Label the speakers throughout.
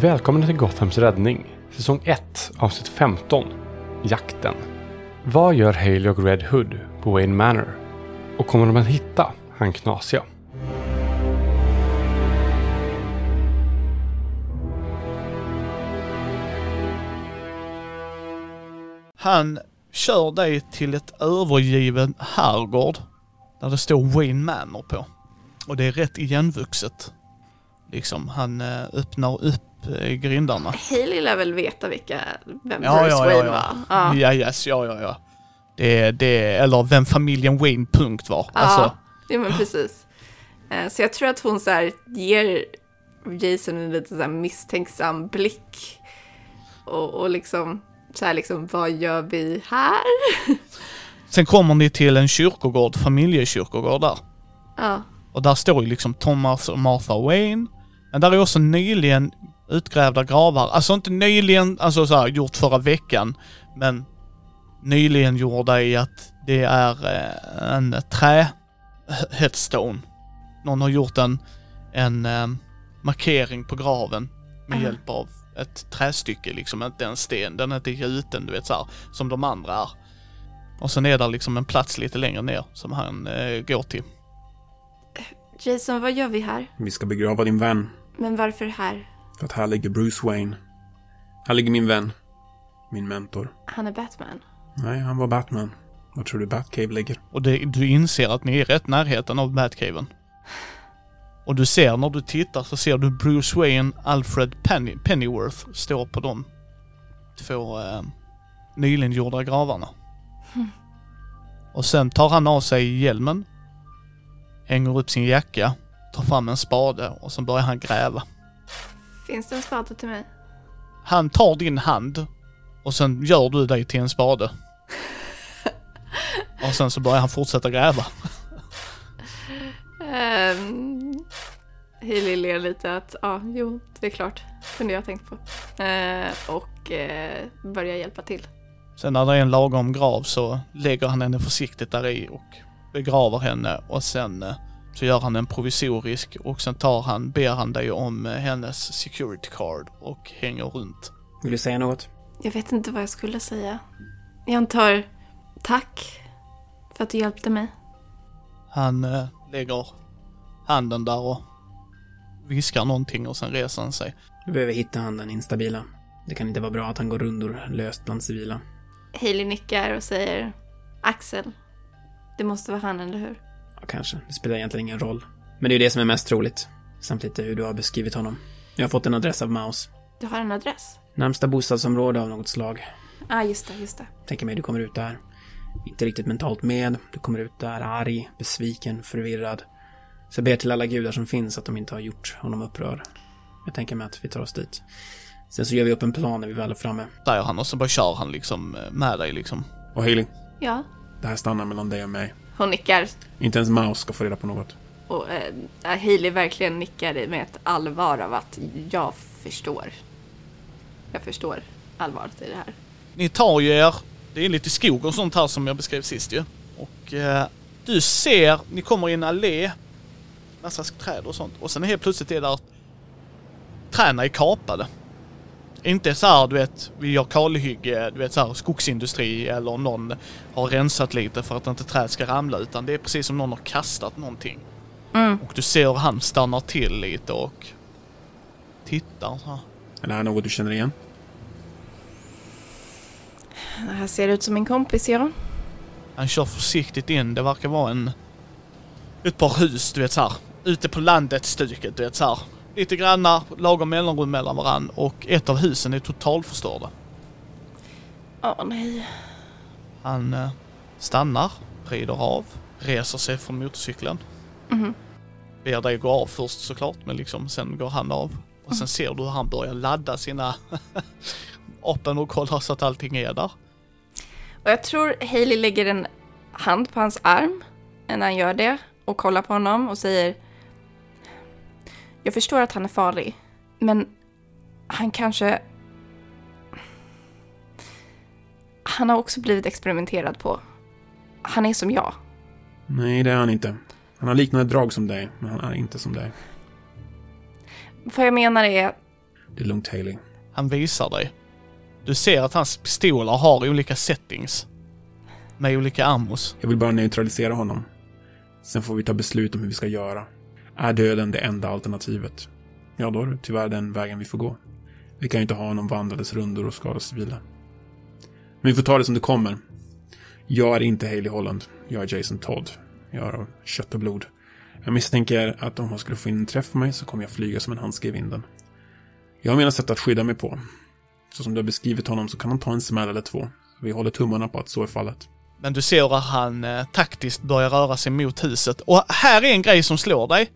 Speaker 1: Välkomna till Gothams räddning, säsong 1, avsnitt 15, Jakten. Vad gör Haley och Red Hood på Wayne Manor? Och kommer de att hitta han knasiga?
Speaker 2: Han kör dig till ett övergiven herrgård där det står Wayne Manor på. Och det är rätt igenvuxet. Liksom, han eh, öppnar upp grindarna.
Speaker 3: Hailey lär väl veta vilka, vem
Speaker 2: Ja,
Speaker 3: Bruce
Speaker 2: ja,
Speaker 3: Wayne
Speaker 2: ja.
Speaker 3: var. Ja.
Speaker 2: Ja, yes, ja, ja, ja. Det, det, eller vem familjen Wayne punkt var.
Speaker 3: Ja,
Speaker 2: Alltså,
Speaker 3: ja men precis. Eh, Så jag tror att hon så här ger Jason en lite så här misstänksam blick. Och, och liksom, så här liksom, vad gör vi här?
Speaker 2: sen kommer ni till en kyrkogård, familjekyrkogård där.
Speaker 3: Ja,
Speaker 2: Och där står ju liksom Thomas och Martha Wayne. Men där är också nyligen utgrävda gravar. Alltså inte nyligen, alltså så här, gjort förra veckan. Men nyligen gjorda i att det är eh, en trä headstone. Någon har gjort en, en eh, markering på graven med
Speaker 3: Aha.
Speaker 2: hjälp av ett trästycke liksom, inte en sten. Den är inte gjuten, du vet så här, som de andra är. Och sen är där liksom en plats lite längre ner som han eh, går till.
Speaker 3: Jason, vad gör vi här?
Speaker 4: Vi ska begrava din vän.
Speaker 3: Men varför här?
Speaker 4: För att här ligger Bruce Wayne. Här ligger min vän. Min mentor.
Speaker 3: Han är Batman.
Speaker 4: Nej, han var Batman. Var tror du Batcave ligger?
Speaker 2: Och det, du inser att ni är rätt närheten av Batcaven. Och du ser, när du tittar så ser du Bruce Wayne, Alfred Penny, Pennyworth stå på de två eh, nyligen gjorda gravarna. Och sen tar han av sig hjälmen, hänger upp sin jacka, tar fram en spade och sen börjar han gräva.
Speaker 3: Finns det en spade till mig?
Speaker 2: Han tar din hand och sen gör du dig till en spade. Och sen så börjar han fortsätta gräva.
Speaker 3: Um, Hailey ler lite att, ja, jo, det är klart. Kunde jag tänkt på. Eh, och eh, börjar hjälpa till.
Speaker 2: Sen när det är en lagom grav så lägger han henne försiktigt där i och begraver henne och sen eh, så gör han en provisorisk och sen tar han, ber han dig om eh, hennes security card och hänger runt.
Speaker 4: Vill du säga något?
Speaker 3: Jag vet inte vad jag skulle säga. Jag antar tack för att du hjälpte mig.
Speaker 2: Han eh, lägger handen där och viskar någonting och sen reser han sig.
Speaker 4: Du behöver hitta han den instabila. Det kan inte vara bra att han går rundor löst bland civila.
Speaker 3: Hailey nickar och säger Axel. Det måste vara han, eller hur?
Speaker 4: Ja, kanske. Det spelar egentligen ingen roll. Men det är ju det som är mest troligt. Samt lite hur du har beskrivit honom. Jag har fått en adress av Maus.
Speaker 3: Du har en adress?
Speaker 4: Närmsta bostadsområde av något slag.
Speaker 3: Ja, ah, just det, just det.
Speaker 4: Tänker mig du kommer ut där. Inte riktigt mentalt med. Du kommer ut där arg, besviken, förvirrad. Så jag ber till alla gudar som finns att de inte har gjort honom upprörd. Jag tänker mig att vi tar oss dit. Sen så gör vi upp en plan när vi väl är framme.
Speaker 2: Säger han och så bara kör han liksom eh, med dig liksom.
Speaker 4: Och Hailey,
Speaker 3: Ja.
Speaker 4: det här stannar mellan dig och mig.
Speaker 3: Hon nickar
Speaker 4: Inte ens Maus ska få reda på något.
Speaker 3: och eh, Hailey verkligen nickar med ett allvar av att jag förstår. Jag förstår allvaret i det här.
Speaker 2: Ni tar ju er, det är lite skog och sånt här som jag beskrev sist ju. Och eh, du ser, ni kommer i en allé, massa träd och sånt. Och sen helt plötsligt är där träna är kapade. Inte så här, du vet, vi gör kalhygge, du vet så här skogsindustri eller någon har rensat lite för att inte träd ska ramla utan det är precis som någon har kastat någonting.
Speaker 3: Mm.
Speaker 2: Och du ser hur han stannar till lite och tittar så här.
Speaker 4: Är det här något du känner igen?
Speaker 3: Det här ser ut som min kompis, ja.
Speaker 2: Han kör försiktigt in. Det verkar vara en... Ett par hus, du vet så här. Ute på landet-stuket, du vet så här. Lite grannar, lagom mellanrum mellan varann och ett av husen är totalförstörda.
Speaker 3: Åh nej.
Speaker 2: Han eh, stannar, rider av, reser sig från motorcykeln.
Speaker 3: Mhm.
Speaker 2: Ber dig gå av först såklart, men liksom sen går han av. Och sen ser du hur han börjar ladda sina vapen och kollar så att allting är där.
Speaker 3: Och jag tror Hailey lägger en hand på hans arm när han gör det och kollar på honom och säger Jag förstår att han är farlig, men han kanske... Han har också blivit experimenterad på. Han är som jag.
Speaker 4: Nej, det är han inte. Han har liknande drag som dig, men han är inte som dig.
Speaker 3: Vad jag menar är,
Speaker 4: Det är lugnt Haley.
Speaker 2: Han visar dig. Du ser att hans pistoler har olika settings. Med olika ammos.
Speaker 4: Jag vill bara neutralisera honom. Sen får vi ta beslut om hur vi ska göra. Är döden det enda alternativet? Ja, då är det tyvärr den vägen vi får gå. Vi kan ju inte ha honom vandrandes rundor och skada civila. Men vi får ta det som det kommer. Jag är inte Haley Holland. Jag är Jason Todd. Jag är av kött och blod. Jag misstänker att om han skulle få in en träff på mig så kommer jag flyga som en handske i vinden. Jag har mina sätt att skydda mig på. Så som du har beskrivit honom så kan han ta en smäll eller två. Vi håller tummarna på att så är fallet.
Speaker 2: Men du ser att han eh, taktiskt börjar röra sig mot huset. Och här är en grej som slår dig.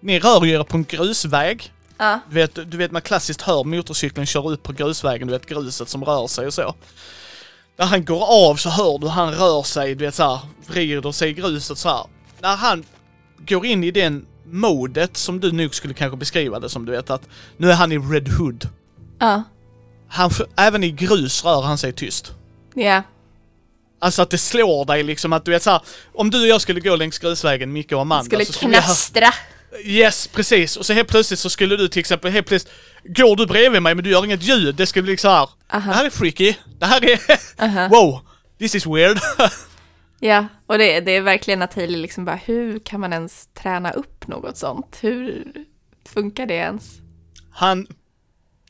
Speaker 2: Ni rör ju er på en grusväg.
Speaker 3: Ja.
Speaker 2: Du vet, du vet man klassiskt hör motorcykeln köra ut på grusvägen, du vet gruset som rör sig och så. När han går av så hör du han rör sig, du vet såhär, vrider sig i gruset så här. När han går in i den modet som du nog skulle kanske beskriva det som, du vet att nu är han i Red Hood.
Speaker 3: Ja.
Speaker 2: Han, även i grus rör han sig tyst.
Speaker 3: Ja.
Speaker 2: Alltså att det slår dig liksom att du vet såhär, om du och jag skulle gå längs grusvägen, Micke och Amanda,
Speaker 3: Skulle
Speaker 2: så skulle vi hö-
Speaker 3: knastra.
Speaker 2: Yes, precis. Och så helt plötsligt så skulle du till exempel, helt plötsligt, går du bredvid mig men du gör inget ljud, det skulle bli så här.
Speaker 3: Aha.
Speaker 2: Det här är freaky. Det här är,
Speaker 3: Aha.
Speaker 2: wow, this is weird.
Speaker 3: Ja, och det, det är verkligen att Hailey liksom bara, hur kan man ens träna upp något sånt? Hur funkar det ens?
Speaker 2: Han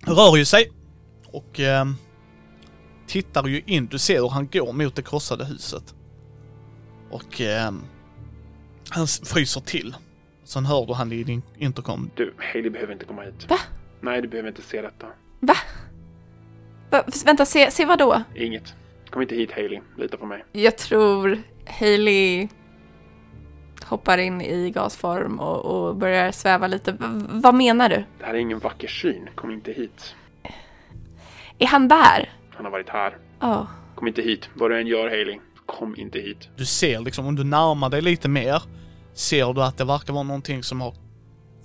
Speaker 2: rör ju sig och ehm, tittar ju in, du ser hur han går mot det krossade huset. Och ehm, han fryser till. Sen hör du han i din intercom.
Speaker 4: Du, Haley behöver inte komma hit.
Speaker 3: Va?
Speaker 4: Nej, du behöver inte se detta.
Speaker 3: Va? Va? Vänta, se, se vad då?
Speaker 4: Inget. Kom inte hit Haley. Lita på mig.
Speaker 3: Jag tror Hailey hoppar in i gasform och, och börjar sväva lite. V vad menar du?
Speaker 4: Det här är ingen vacker syn. Kom inte hit.
Speaker 3: Är han där?
Speaker 4: Han har varit här.
Speaker 3: Ja.
Speaker 4: Kom inte hit. Vad du än gör Haley. Kom inte hit.
Speaker 2: Du ser liksom, om du närmar dig lite mer, ser du att det verkar vara någonting som har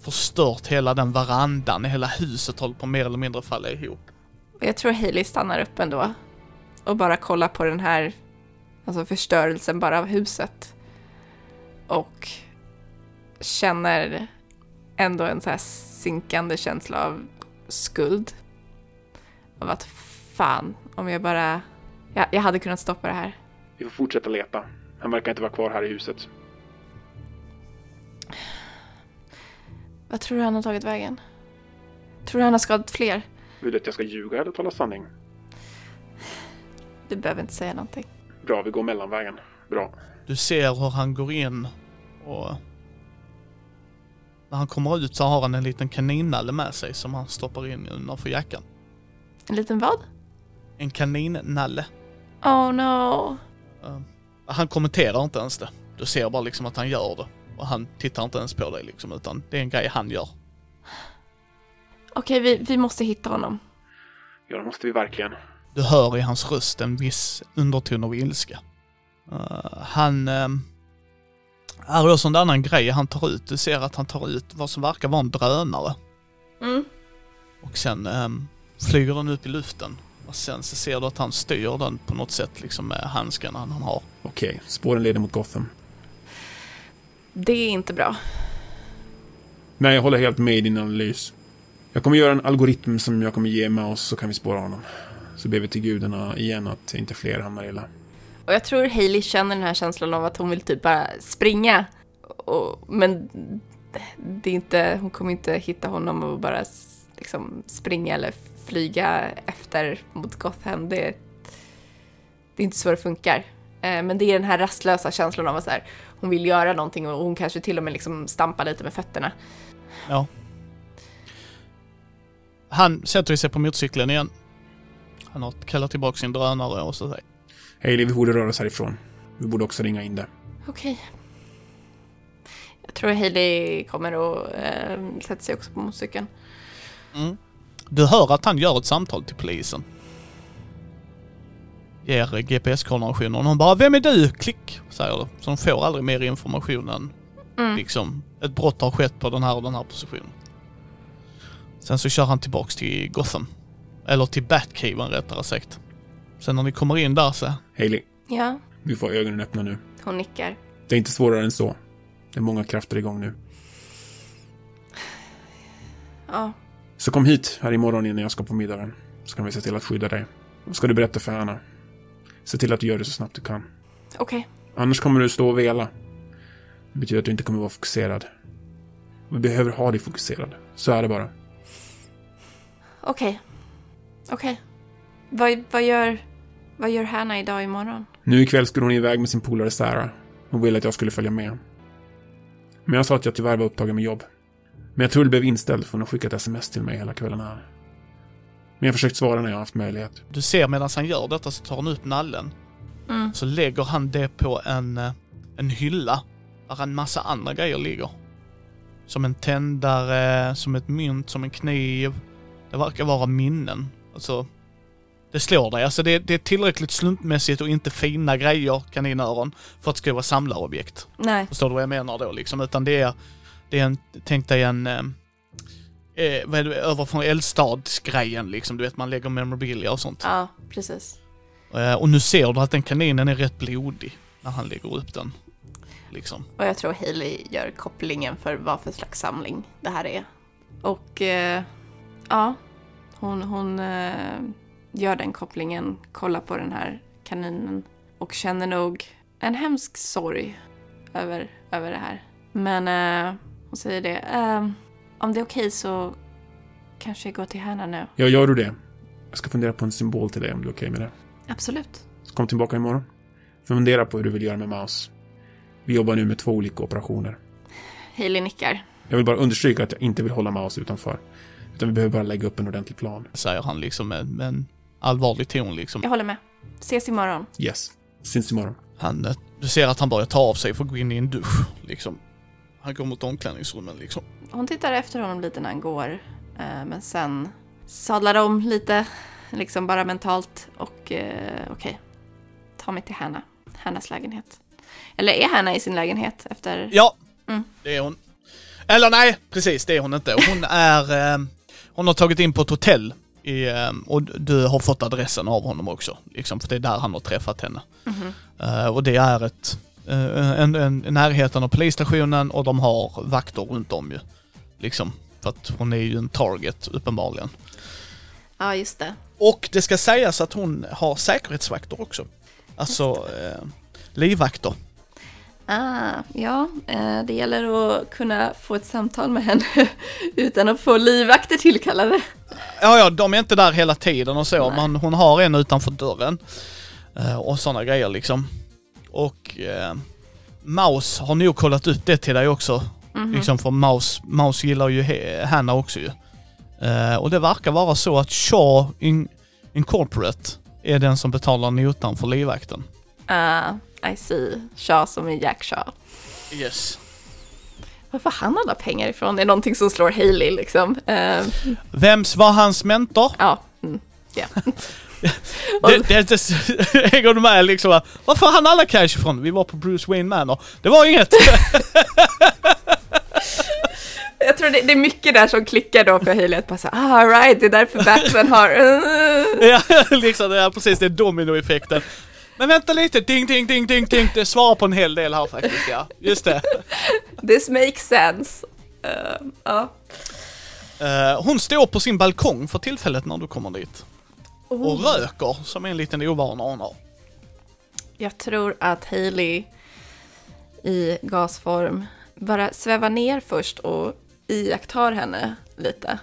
Speaker 2: förstört hela den verandan, hela huset håller på mer eller mindre falla ihop.
Speaker 3: Jag tror Hailey stannar upp ändå och bara kollar på den här alltså förstörelsen bara av huset. Och känner ändå en så här sinkande känsla av skuld. Av att fan, om jag bara... Jag, jag hade kunnat stoppa det här.
Speaker 4: Vi får fortsätta leta. Han verkar inte vara kvar här i huset.
Speaker 3: Vad tror du han har tagit vägen? Tror du han har skadat fler?
Speaker 4: Vill du att jag ska ljuga eller tala sanning?
Speaker 3: Du behöver inte säga någonting.
Speaker 4: Bra, vi går mellanvägen. Bra.
Speaker 2: Du ser hur han går in och... När han kommer ut så har han en liten kaninnalle med sig som han stoppar in innanför jackan.
Speaker 3: En liten vad?
Speaker 2: En kaninnalle.
Speaker 3: Oh no.
Speaker 2: Uh, han kommenterar inte ens det. Du ser bara liksom att han gör det. Och han tittar inte ens på dig liksom, utan det är en grej han gör.
Speaker 3: Okej, vi, vi måste hitta honom.
Speaker 4: Ja, det måste vi verkligen.
Speaker 2: Du hör i hans röst en viss underton av ilska. Uh, han... Um, är också en annan grej han tar ut. Du ser att han tar ut vad som verkar vara en drönare.
Speaker 3: Mm.
Speaker 2: Och sen um, flyger den upp i luften. Och sen så ser du att han styr den på något sätt liksom med handskarna han har.
Speaker 4: Okej, spåren leder mot Gotham.
Speaker 3: Det är inte bra.
Speaker 4: Nej, jag håller helt med i din analys. Jag kommer göra en algoritm som jag kommer ge med oss så kan vi spåra honom. Så ber vi till gudarna igen att inte fler hamnar illa.
Speaker 3: Och jag tror Hailey känner den här känslan av att hon vill typ bara springa. Och, men det är inte, hon kommer inte hitta honom och bara liksom springa eller flyga efter mot Gotham. Det, det är inte så det funkar. Eh, Men det är den här rastlösa känslan av att så här, hon vill göra någonting och hon kanske till och med liksom stampar lite med fötterna.
Speaker 2: Ja. Han sätter sig på motorcykeln igen. Han har kallat tillbaka sin drönare och så säger
Speaker 4: Hailey, vi borde röra oss härifrån. Vi borde också ringa in det.
Speaker 3: Okej. Jag tror Hailey kommer och eh, sätter sig också på motorcykeln.
Speaker 2: mm. Du hör att han gör ett samtal till polisen. Ger GPS-koordinationen och hon bara “Vem är du?” Klick, säger det. Så de får aldrig mer information än
Speaker 3: Mm.
Speaker 2: liksom ett brott har skett på den här och den här positionen. Sen så kör han tillbaks till Gotham. Eller till Batcaven rättare sagt. Sen när ni kommer in där så...
Speaker 4: Hailey,
Speaker 3: Ja,
Speaker 4: vi får ögonen öppna nu.
Speaker 3: hon nickar.
Speaker 4: Det är inte svårare än så. Det är många krafter igång nu.
Speaker 3: Ja,
Speaker 5: Så kom hit här imorgon innan jag ska på middagen. Så kan vi se till att skydda dig. Vad ska du berätta för Hanna? Se till att du gör det så snabbt du kan.
Speaker 3: Okej.
Speaker 5: Annars kommer du stå och vela. Det betyder att du inte kommer vara fokuserad. Vi behöver ha dig fokuserad. Så är det bara.
Speaker 3: Okej. Okej. Vad, vad gör... Vad gör Hanna idag imorgon?
Speaker 5: Nu ikväll skulle hon iväg med sin polare Sarah. Hon ville att jag skulle följa med. Men jag sa att jag tyvärr var upptagen med jobb. Men jag tror det blev inställt för hon har skickat sms till mig hela kvällen här. Men jag har försökt svara när jag har haft möjlighet.
Speaker 2: Du ser medan han gör detta så tar han upp nallen.
Speaker 3: Mm.
Speaker 2: Så lägger han det på en, eh, en hylla där en massa andra grejer ligger. Som en tändare, som ett mynt, som en kniv. Det verkar vara minnen. Alltså, det slår dig. Alltså det, det är tillräckligt slumpmässigt och inte fina grejer, kaninöron, för att det ska vara samlarobjekt.
Speaker 3: Nej.
Speaker 2: Förstår du vad jag menar då liksom? Utan det är, det är en, tänk dig en, eh, vad är det, över från eldstadsgrejen liksom. Du vet man lägger memorabilia och sånt.
Speaker 3: Ja, precis.
Speaker 2: Eh, och nu ser du att den kaninen är rätt blodig när han lägger upp den. Liksom.
Speaker 3: Och jag tror Hailey gör kopplingen för vad för slags samling det här är. Och eh, ja, hon, hon eh, gör den kopplingen, kollar på den här kaninen och känner nog en hemsk sorg över, över det här. Men eh, hon säger det, eh, om det är okej så kanske jag går till Hanna nu.
Speaker 5: Ja, gör du det? Jag ska fundera på en symbol till dig om du är okej med det.
Speaker 3: Absolut.
Speaker 5: Så kom tillbaka imorgon. Fundera på hur du vill göra med Maus. Vi jobbar nu med två olika operationer.
Speaker 3: Hailey nickar.
Speaker 5: Jag vill bara understryka att jag inte vill hålla Maus utanför. Utan vi behöver bara lägga upp en ordentlig plan.
Speaker 2: Säger han liksom med, en allvarlig ton liksom.
Speaker 3: Jag håller med. Ses imorgon.
Speaker 5: Yes. Syns imorgon.
Speaker 2: Han, eh, du ser att han börjar ta av sig för att gå in i en dusch liksom. Han går mot omklädningsrummen liksom.
Speaker 3: Hon tittar efter honom lite när han går. eh, Men sen sadlar om lite, liksom bara mentalt. Och eh, okej, ta mig till Hanna. Hannas lägenhet. Eller är Hanna i sin lägenhet efter...
Speaker 2: Ja,
Speaker 3: Mm.
Speaker 2: det är hon. Eller nej, precis det är hon inte. Hon är... Eh, hon har tagit in på ett hotell i, eh, och du har fått adressen av honom också. Liksom, för det är där han har träffat henne. Eh, och det är ett... en, en, en närheten av polisstationen och de har vakter runt om ju. Liksom. För att hon är ju en target uppenbarligen.
Speaker 3: Ja, just det.
Speaker 2: Och det ska sägas att hon har säkerhetsvakter också. Alltså eh, livvakter.
Speaker 3: Ah, ja, eh, det gäller att kunna få ett samtal med henne utan att få livvakter tillkallade.
Speaker 2: Ja, ja, de är inte där hela tiden och så, men hon har en utanför dörren. Eh, och sådana grejer liksom. Och eh, Maus har nog kollat upp det till dig också.
Speaker 3: Mhm.
Speaker 2: Liksom för Maus, Maus gillar ju Hanna också ju. Eh, och det verkar vara så att Shaw in, Incorporate är den som betalar notan för livvakten.
Speaker 3: Ah, I see. Shaw som är Jack Shaw.
Speaker 2: Yes.
Speaker 3: Var får han alla pengar ifrån? Det är någonting som slår Hailey liksom. Eh,
Speaker 2: Vems var hans mentor?
Speaker 3: ja, mm, ja.
Speaker 2: Det, det så- hänger du med liksom? va? Var får han alla cash ifrån? Vi var på Bruce Wayne Manor. Det var inget!
Speaker 3: Jag tror det, det är mycket där som klickar då för Hailey att bara såhär, ah right, det är därför Batman har...
Speaker 2: ja, liksom är precis det är dominoeffekten. Men vänta lite, ding, ding, ding, ding, ding. Det svarar på en hel del här faktiskt, ja. Just det.
Speaker 3: This makes sense. Ja.
Speaker 2: Eh, hon står på sin balkong för tillfället när du kommer dit. Och
Speaker 3: Oh.
Speaker 2: röker, som en liten ovana hon har.
Speaker 3: Jag tror att Hailey i gasform bara svävar ner först och iakttar henne lite.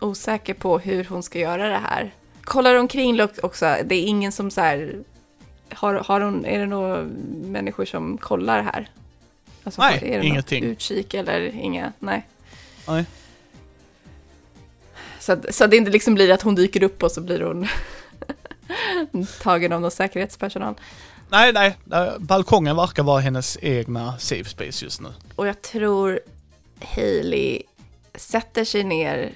Speaker 3: Osäker på hur hon ska göra det här. Kollar omkring också, det är ingen som så här... Har, har hon, är det några människor som kollar här? Alltså,
Speaker 2: Nej,
Speaker 3: är det
Speaker 2: ingenting.
Speaker 3: Utkik eller inga, nej.
Speaker 2: Nej.
Speaker 3: Så, att, så att det inte liksom blir att hon dyker upp och så blir hon tagen av någon säkerhetspersonal.
Speaker 2: Nej, nej. Balkongen verkar vara hennes egna safe space just nu.
Speaker 3: Och jag tror Hailey sätter sig ner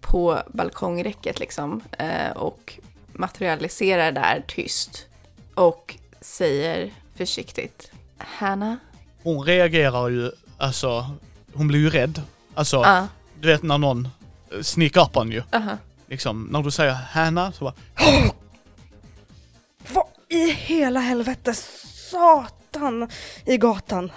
Speaker 3: på balkongräcket liksom eh, och materialiserar där tyst och säger försiktigt Hanna?
Speaker 2: Hon reagerar ju, alltså, hon blir ju rädd. Alltså,
Speaker 3: Ja,
Speaker 2: du vet när någon sneakar upp en ju.
Speaker 3: aha.
Speaker 2: Liksom, när du säger Hanna så bara
Speaker 6: Vad i hela helvete? Satan i gatan.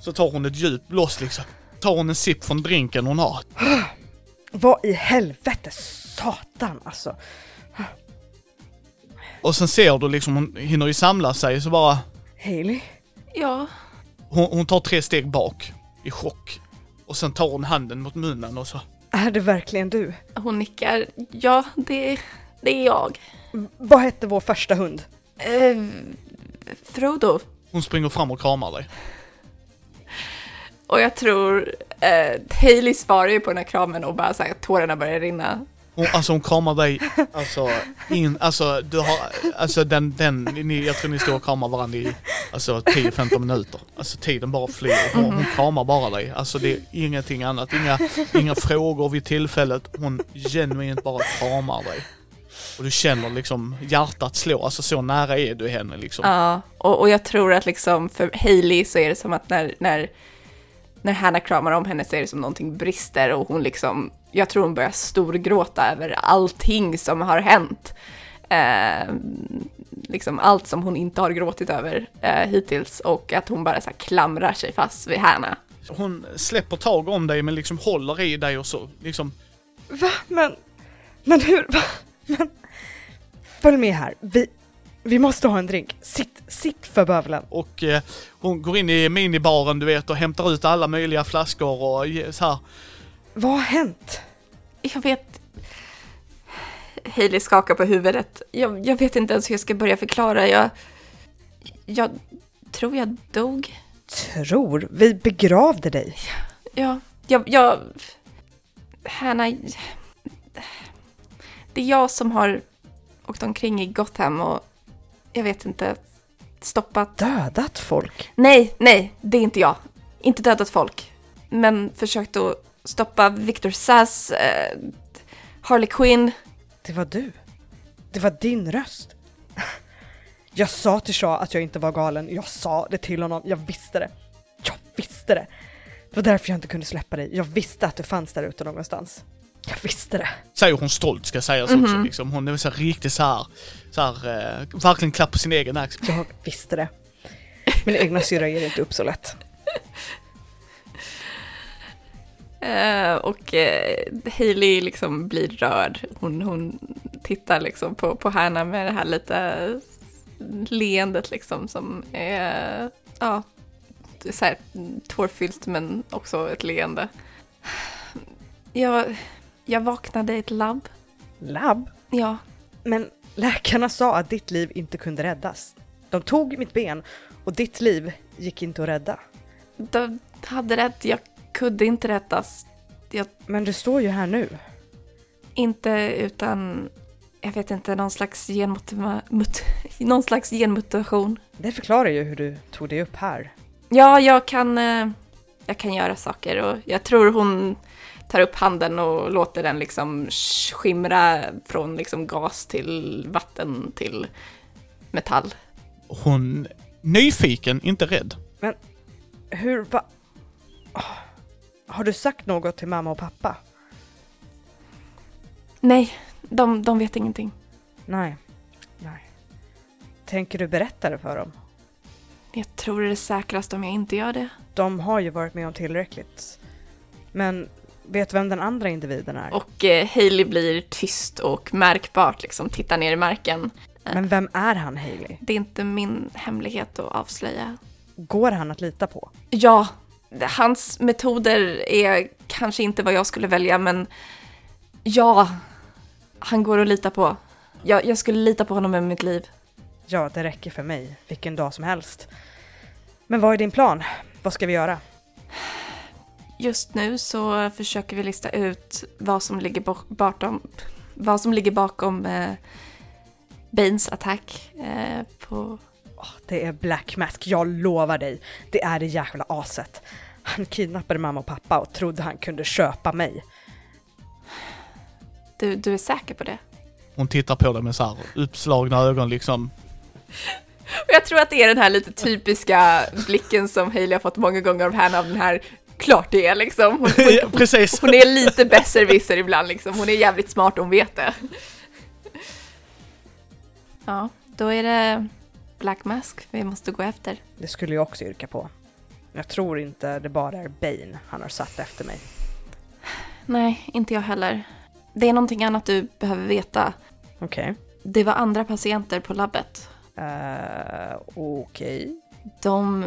Speaker 2: Så tar hon ett djupt blås liksom. Tar hon en sipp från drinken hon har.
Speaker 6: Vad i helvete, satan alltså.
Speaker 2: Och sen ser du liksom, hon hinner ju samla sig så bara...
Speaker 6: Hailey?
Speaker 3: Ja,
Speaker 2: Hon, hon tar tre steg bak i chock. Och sen tar hon handen mot munnen och så...
Speaker 6: Är det verkligen du?
Speaker 3: hon nickar. Ja, det, det är jag.
Speaker 6: Vad hette vår första hund?
Speaker 3: Eh, Frodo.
Speaker 2: Hon springer fram och kramar dig.
Speaker 3: Och jag tror eh, Hailey svarar ju på den här kramen och bara så här, tårarna börjar rinna.
Speaker 2: Hon, alltså hon kramar dig, alltså, in, alltså du har, alltså den, den, ni, jag tror ni står och kramar varandra i, alltså 10-15 minuter. Alltså tiden bara flyr. Hon, hon kramar bara dig. Alltså det är ingenting annat, inga, inga frågor vid tillfället. Hon genuint bara kramar dig. Och du känner liksom hjärtat slå, alltså så nära är du henne liksom.
Speaker 3: Ja, och, och jag tror att liksom för Hailey så är det som att när, när, när Hannah kramar om henne så är det som någonting brister och hon liksom, jag tror hon börjar storgråta över allting som har hänt. Eh, liksom allt som hon inte har gråtit över eh, hittills och att hon bara så här klamrar sig fast vid Hannah.
Speaker 2: Hon släpper tag om dig men liksom håller i dig och så liksom
Speaker 6: Va? Men, men hur? Va? Men, följ med här. Vi, vi måste ha en drink. Sitt, sitt för bövelen.
Speaker 2: Och eh, hon går in i minibaren du vet och hämtar ut alla möjliga flaskor och ge- så här.
Speaker 6: Vad har hänt?
Speaker 3: Jag vet... Hailey skakar på huvudet. Jag, jag vet inte ens hur jag ska börja förklara. Jag, jag tror jag dog.
Speaker 6: Tror? Vi begravde dig.
Speaker 3: Ja, jag... jag Hanna... Det är jag som har åkt omkring i Gotham och jag vet inte, stoppat...
Speaker 6: Dödat folk.
Speaker 3: Nej, nej, det är inte jag. Inte dödat folk. Men försökt att stoppa Victor Sass, eh, Harley Quinn.
Speaker 6: Det var du. Det var din röst. Jag sa till Shaw att jag inte var galen. Jag sa det till honom. Jag visste det. Jag visste det. Det var därför jag inte kunde släppa dig. Jag visste att du fanns där ute någonstans. Jag visste det.
Speaker 2: Säger hon stolt ska sägas också liksom. Hon är så här riktigt så här, så här eh, verkligen klapp på sin egen axel.
Speaker 6: Jag visste det. Min egna syrra ger inte upp så lätt.
Speaker 3: Eh, och eh, Hailey liksom blir rörd. Hon, hon tittar liksom på, på Hanna med det här lite leendet liksom som är, ja, så här tårfyllt men också ett leende. Jag, jag vaknade i ett labb.
Speaker 6: Labb?
Speaker 3: Ja,
Speaker 6: Men läkarna sa att ditt liv inte kunde räddas. De tog mitt ben och ditt liv gick inte att rädda.
Speaker 3: de hade rätt. Jag kunde inte räddas. Jag,
Speaker 6: Men du står ju här nu.
Speaker 3: inte utan, jag vet inte, någon slags, genmuta- mut, någon slags genmutation.
Speaker 6: Det förklarar ju hur du tog dig upp här.
Speaker 3: Ja, jag kan, eh, jag kan göra saker och jag tror hon tar upp handen och låter den liksom skimra från liksom gas till vatten till metall.
Speaker 2: Hon nyfiken, inte rädd.
Speaker 6: Hur va... Åh. Har du sagt något till mamma och pappa?
Speaker 3: Nej, de, de vet ingenting.
Speaker 6: Nej. Nej. Tänker du berätta det för dem?
Speaker 3: Jag tror det är säkrast om jag inte gör det.
Speaker 6: De har ju varit med om tillräckligt. Men vet vem den andra individen är?
Speaker 3: Och eh, Hailey blir tyst och märkbart liksom tittar ner i marken.
Speaker 6: Men vem är han, Hailey?
Speaker 3: Det är inte min hemlighet att avslöja.
Speaker 6: Går han att lita på?
Speaker 3: Ja, hans metoder är kanske inte vad jag skulle välja, men ja, han går att lita på. Jag, jag skulle lita på honom med mitt liv.
Speaker 6: Ja, det räcker för mig. Vilken dag som helst. Men vad är din plan? Vad ska vi göra?
Speaker 3: Just nu så försöker vi lista ut vad som ligger bo- bakom, vad som ligger bakom eh, Baines attack eh, på...
Speaker 6: Åh, det är Black Mask, jag lovar dig. Det är det jävla aset. Han kidnappade mamma och pappa och trodde han kunde köpa mig.
Speaker 3: Du, du är säker på det?
Speaker 2: Hon tittar på dig med så här uppslagna ögon liksom.
Speaker 3: Och jag tror att det är den här lite typiska blicken som Hailey har fått många gånger av henne, av den här klart det är liksom. Hon,
Speaker 2: Ja, Precis.
Speaker 3: hon är lite besserwisser ibland liksom, hon är jävligt smart hon vet det. Ja, då är det Black Mask vi måste gå efter.
Speaker 6: Det skulle jag också yrka på. Jag tror inte det bara är Bane han har satt efter mig.
Speaker 3: Nej, inte jag heller. Det är någonting annat du behöver veta.
Speaker 6: Okej.
Speaker 3: Det var andra patienter på labbet.
Speaker 6: Eh, Okej.
Speaker 3: De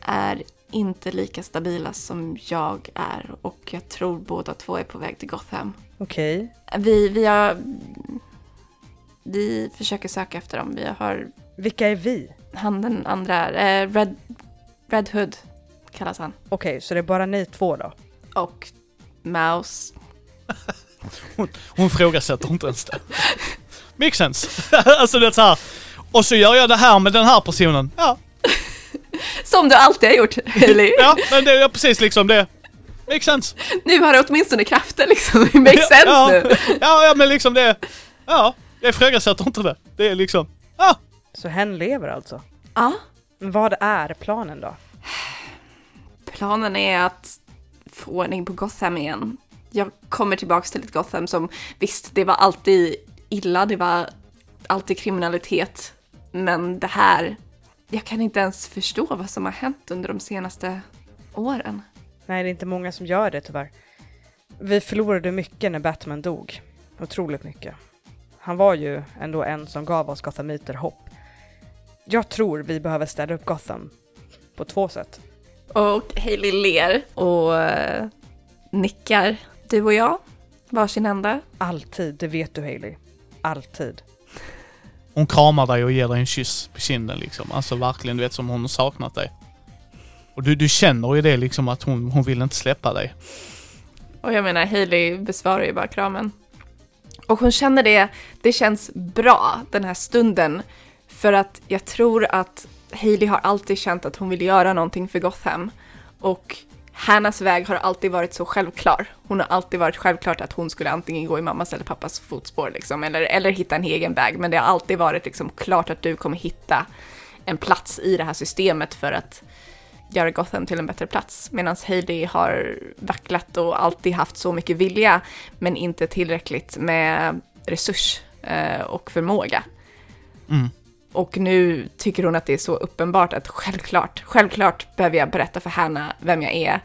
Speaker 3: är inte lika stabila som jag är och jag tror båda två är på väg till Gotham.
Speaker 6: Okej.
Speaker 3: Vi, vi har... Vi försöker söka efter dem. Vi har
Speaker 6: Vilka är vi?
Speaker 3: han den andra, eh, Red, Red Hood kallas han.
Speaker 6: Okej, så det är bara ni två då?
Speaker 3: Och Mouse.
Speaker 2: Hon frågasätter inte ens det. Makes sense. alltså det är så här. Och så gör jag det här med den här personen. Ja,
Speaker 3: Som du alltid har gjort, Hailey.
Speaker 2: ja men det är precis liksom det. Makes sense.
Speaker 3: Nu har du åtminstone krafter liksom. Det makes sense
Speaker 2: ja,
Speaker 3: nu.
Speaker 2: Ja, ja men liksom det. Ja, jag ifrågasätter inte det. Det är liksom. Ja,
Speaker 6: Så hen lever alltså?
Speaker 3: Ja.
Speaker 6: Vad är planen då?
Speaker 3: Planen är att få ordning på Gotham igen. Jag kommer tillbaks till ett Gotham som, visst, det var alltid illa, det var alltid kriminalitet. Men det här, jag kan inte ens förstå vad som har hänt under de senaste åren.
Speaker 6: Nej, det är inte många som gör det tyvärr. Vi förlorade mycket när Batman dog. Otroligt mycket. Han var ju ändå en som gav oss Gothamiter hopp. Jag tror vi behöver städa upp Gotham på två sätt.
Speaker 3: Och Hailey ler och eh, nickar. Du och jag, varsin ända.
Speaker 6: Alltid, det vet du Hailey. Alltid
Speaker 2: hon kramar dig och ger dig en kyss på kinden liksom. Alltså verkligen, du vet som hon har saknat dig. Och du, du känner ju det liksom att hon, hon vill inte släppa dig.
Speaker 3: Och jag menar, Hailey besvarar ju bara kramen. Och hon känner det, det känns bra den här stunden. För att jag tror att Hailey har alltid känt att hon vill göra någonting för Gotham. Och Hannas väg har alltid varit så självklar. Hon har alltid varit självklart att hon skulle antingen gå i mammas eller pappas fotspår liksom, eller, eller hitta en egen väg. Men det har alltid varit liksom klart att du kommer hitta en plats i det här systemet för att göra Gotham till en bättre plats. Medan Hailey har vacklat och alltid haft så mycket vilja, men inte tillräckligt med resurs eh, och förmåga.
Speaker 2: Mm.
Speaker 3: Och nu tycker hon att det är så uppenbart att självklart, självklart behöver jag berätta för Hanna vem jag är.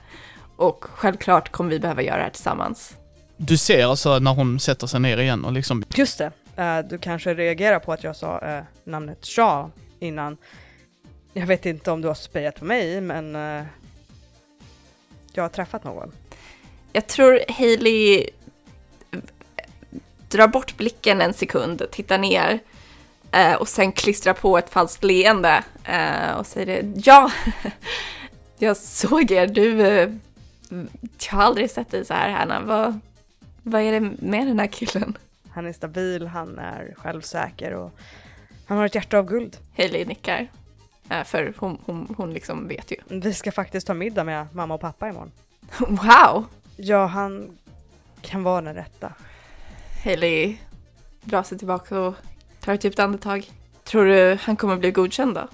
Speaker 3: Och självklart kommer vi behöva göra det här tillsammans.
Speaker 2: Du ser alltså när hon sätter sig ner igen och liksom...
Speaker 6: Just det, eh, du kanske reagerar på att jag sa eh, namnet Shaw innan. Jag vet inte om du har spejat på mig, men eh, jag har träffat någon.
Speaker 3: Jag tror Hailey drar bort blicken en sekund, tittar nar eh, och sen klistrar på ett falskt leende eh, och säger. Ja, jag såg er. Du, eh, jag har aldrig sett dig så här, Hanna. Vad, vad är det med den här killen?
Speaker 6: Han är stabil, han är självsäker och han har ett hjärta av guld.
Speaker 3: Hailey nickar. Eh, för hon, hon, hon liksom vet ju.
Speaker 6: Vi ska faktiskt ta middag med mamma och pappa imorgon.
Speaker 3: Wow!
Speaker 6: Ja, han kan vara den rätta.
Speaker 3: Hailey drar sig tillbaka och tar typ ett djupt andetag. Tror du han kommer bli godkänd då?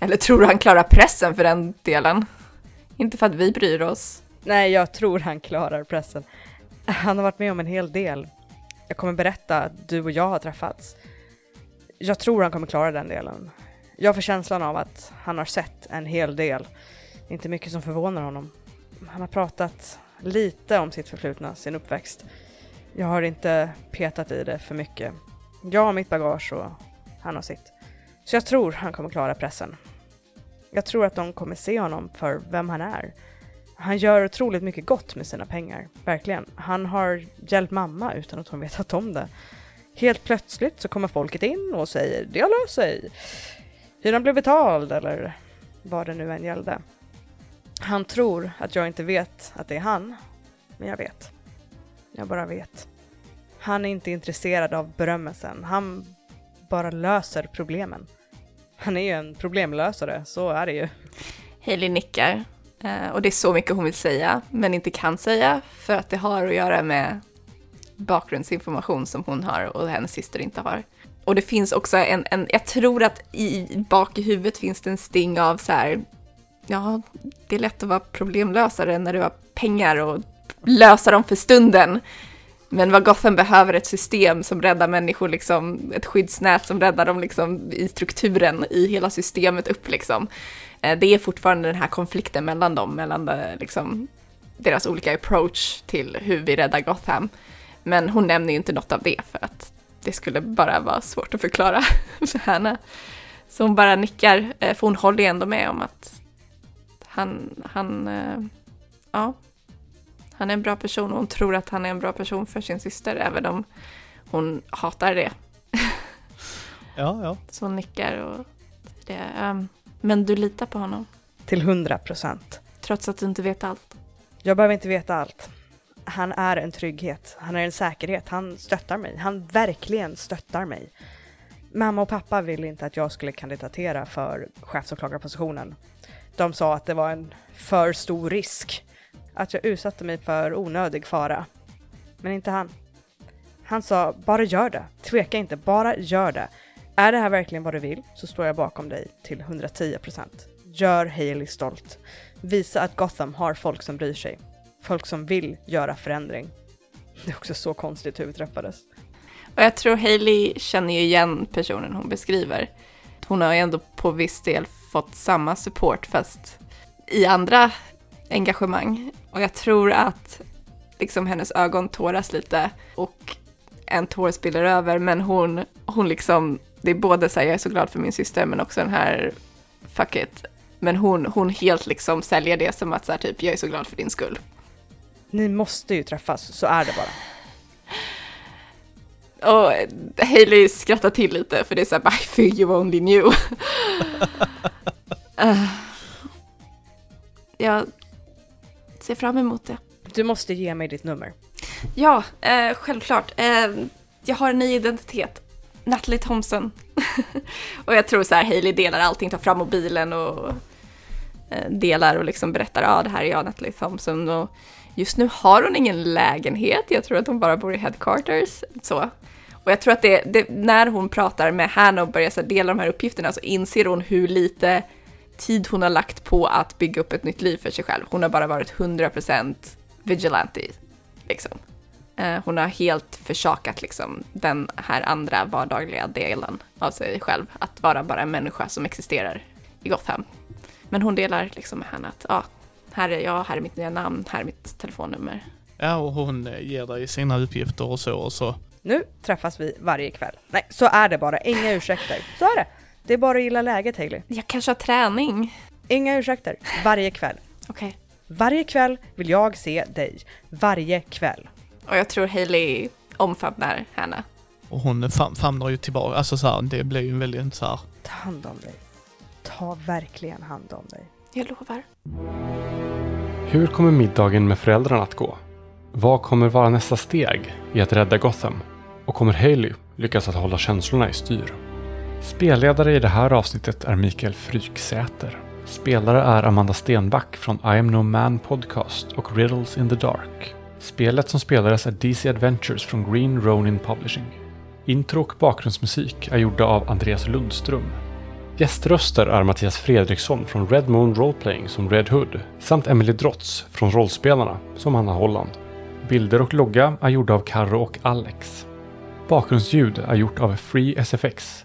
Speaker 3: Eller tror du han klarar pressen för den delen? Inte för att vi bryr oss.
Speaker 6: Nej, jag tror han klarar pressen. Han har varit med om en hel del. Jag kommer berätta att du och jag har träffats. Jag tror han kommer klara den delen. Jag får känslan av att han har sett en hel del. Inte mycket som förvånar honom. Han har pratat lite om sitt förflutna, sin uppväxt. Jag har inte petat i det för mycket. Jag har mitt bagage och han har sitt. Så jag tror han kommer klara pressen. Jag tror att de kommer se honom för vem han är. Han gör otroligt mycket gott med sina pengar, verkligen. Han har hjälpt mamma utan att hon vetat om det. Helt plötsligt så kommer folket in och säger det har löst sig. Hyran blev betald eller vad det nu än gällde. Han tror att jag inte vet att det är han, men jag vet. Jag bara vet. Han är inte intresserad av berömmelsen. Han bara löser problemen. Han är ju en problemlösare, så är det ju.
Speaker 3: Hailey nickar. Eh, och det är så mycket hon vill säga, men inte kan säga, för att det har att göra med bakgrundsinformation som hon har och hennes syster inte har. Och det finns också en, en jag tror att i bak i huvudet finns det en sting av så här, ja, det är lätt att vara problemlösare när du har pengar och lösa dem för stunden. Men vad Gotham behöver är ett system som räddar människor, liksom, ett skyddsnät som räddar dem liksom, i strukturen, i hela systemet upp. Liksom. Eh, det är fortfarande den här konflikten mellan dem, mellan eh, liksom, deras olika approach till hur vi räddar Gotham. Men hon nämner ju inte något av det för att det skulle bara vara svårt att förklara för henne. Så hon bara nickar, eh, för hon håller ju ändå med om att han, han, ja, han är en bra person och hon tror att han är en bra person för sin syster, även om hon hatar det.
Speaker 2: Ja, ja.
Speaker 3: Så hon nickar och det, ehm, men du litar på honom,
Speaker 6: Till hundra procent.
Speaker 3: trots att du inte vet allt.
Speaker 6: Jag behöver inte veta allt. Han är en trygghet, han är en säkerhet, han stöttar mig. Han verkligen stöttar mig. Mamma och pappa ville inte att jag skulle kandidatera för chefsåklagarpositionen. De sa att det var en för stor risk. Att jag utsatte mig för onödig fara. Men inte han. Han sa, bara gör det. Tveka inte, bara gör det. Är det här verkligen vad du vill så står jag bakom dig till 110%. Gör Hailey stolt. Visa att Gotham har folk som bryr sig. Folk som vill göra förändring. Det är också så konstigt hur vi träffades.
Speaker 3: Och jag tror Hailey känner ju igen personen hon beskriver. Hon har ju ändå på viss del fått samma support fast i andra engagemang. Och jag tror att liksom hennes ögon tåras lite och en tår spiller över men hon, hon liksom, det är både så här, jag är så glad för min syster men också den här fuck it. Men hon, hon helt liksom säljer det som att så här, typ, jag är så glad för din skull.
Speaker 6: Ni måste ju träffas, så är det bara.
Speaker 3: Och Hailey skrattar till lite för det är så här, I feel you only knew. Eh, jag ser fram emot det.
Speaker 6: Du måste ge mig ditt nummer.
Speaker 3: Ja, eh, självklart. Eh, jag har en ny identitet. Natalie Thompson. och jag tror så här, Hailey delar allting, tar fram mobilen och eh, delar och liksom berättar, ja det här är jag, Natalie Thompson. Och just nu har hon ingen lägenhet, jag tror att hon bara bor i headquarters. Så. Och jag tror att det, det, när hon pratar med Hannah och börjar så dela de här uppgifterna så inser hon hur lite tid hon har lagt på att bygga upp ett nytt liv för sig själv. Hon har bara varit 100% vigilante, liksom. Eh, Hon har helt försakat liksom den här andra vardagliga delen av sig själv. Att vara bara en människa som existerar i Gotham. Men hon delar liksom med henne att ja, här är jag, här är mitt nya namn, här är mitt telefonnummer.
Speaker 2: Ja, och hon eh, ger dig sina uppgifter och så och så.
Speaker 6: Nu träffas vi varje kväll. Nej, så är det bara. Inga ursäkter. Så är det. Det är bara att gilla läget, Hailey.
Speaker 3: Jag kanske har träning.
Speaker 6: Inga ursäkter. Varje kväll.
Speaker 3: Okej.
Speaker 6: Varje kväll vill jag se dig. Varje kväll.
Speaker 3: Och jag tror Hailey omfamnar henne.
Speaker 2: Och hon fam famnar ju tillbaka, alltså så här, det blir ju en väldigt så här.
Speaker 6: Ta hand om dig. Ta verkligen hand om dig.
Speaker 3: Jag lovar.
Speaker 1: Hur kommer middagen med föräldrarna att gå? Vad kommer vara nästa steg i att rädda Gotham? Och kommer Haley lyckas att hålla känslorna i styr? Spelledare i det här avsnittet är Mikael Fryksäter. Spelare är Amanda Stenback från I am no man podcast och Riddles in the Dark. Spelet som spelades är DC Adventures från Green Ronin Publishing. Intro och bakgrundsmusik är gjorda av Andreas Lundström. Gäströster är Mattias Fredriksson från Red Moon Roleplaying som Red Hood samt Emily Drotz från Rollspelarna som Anna Holland. Bilder och logga är gjorda av Karro och Alex. Bakgrundsljud är gjort av Free SFX.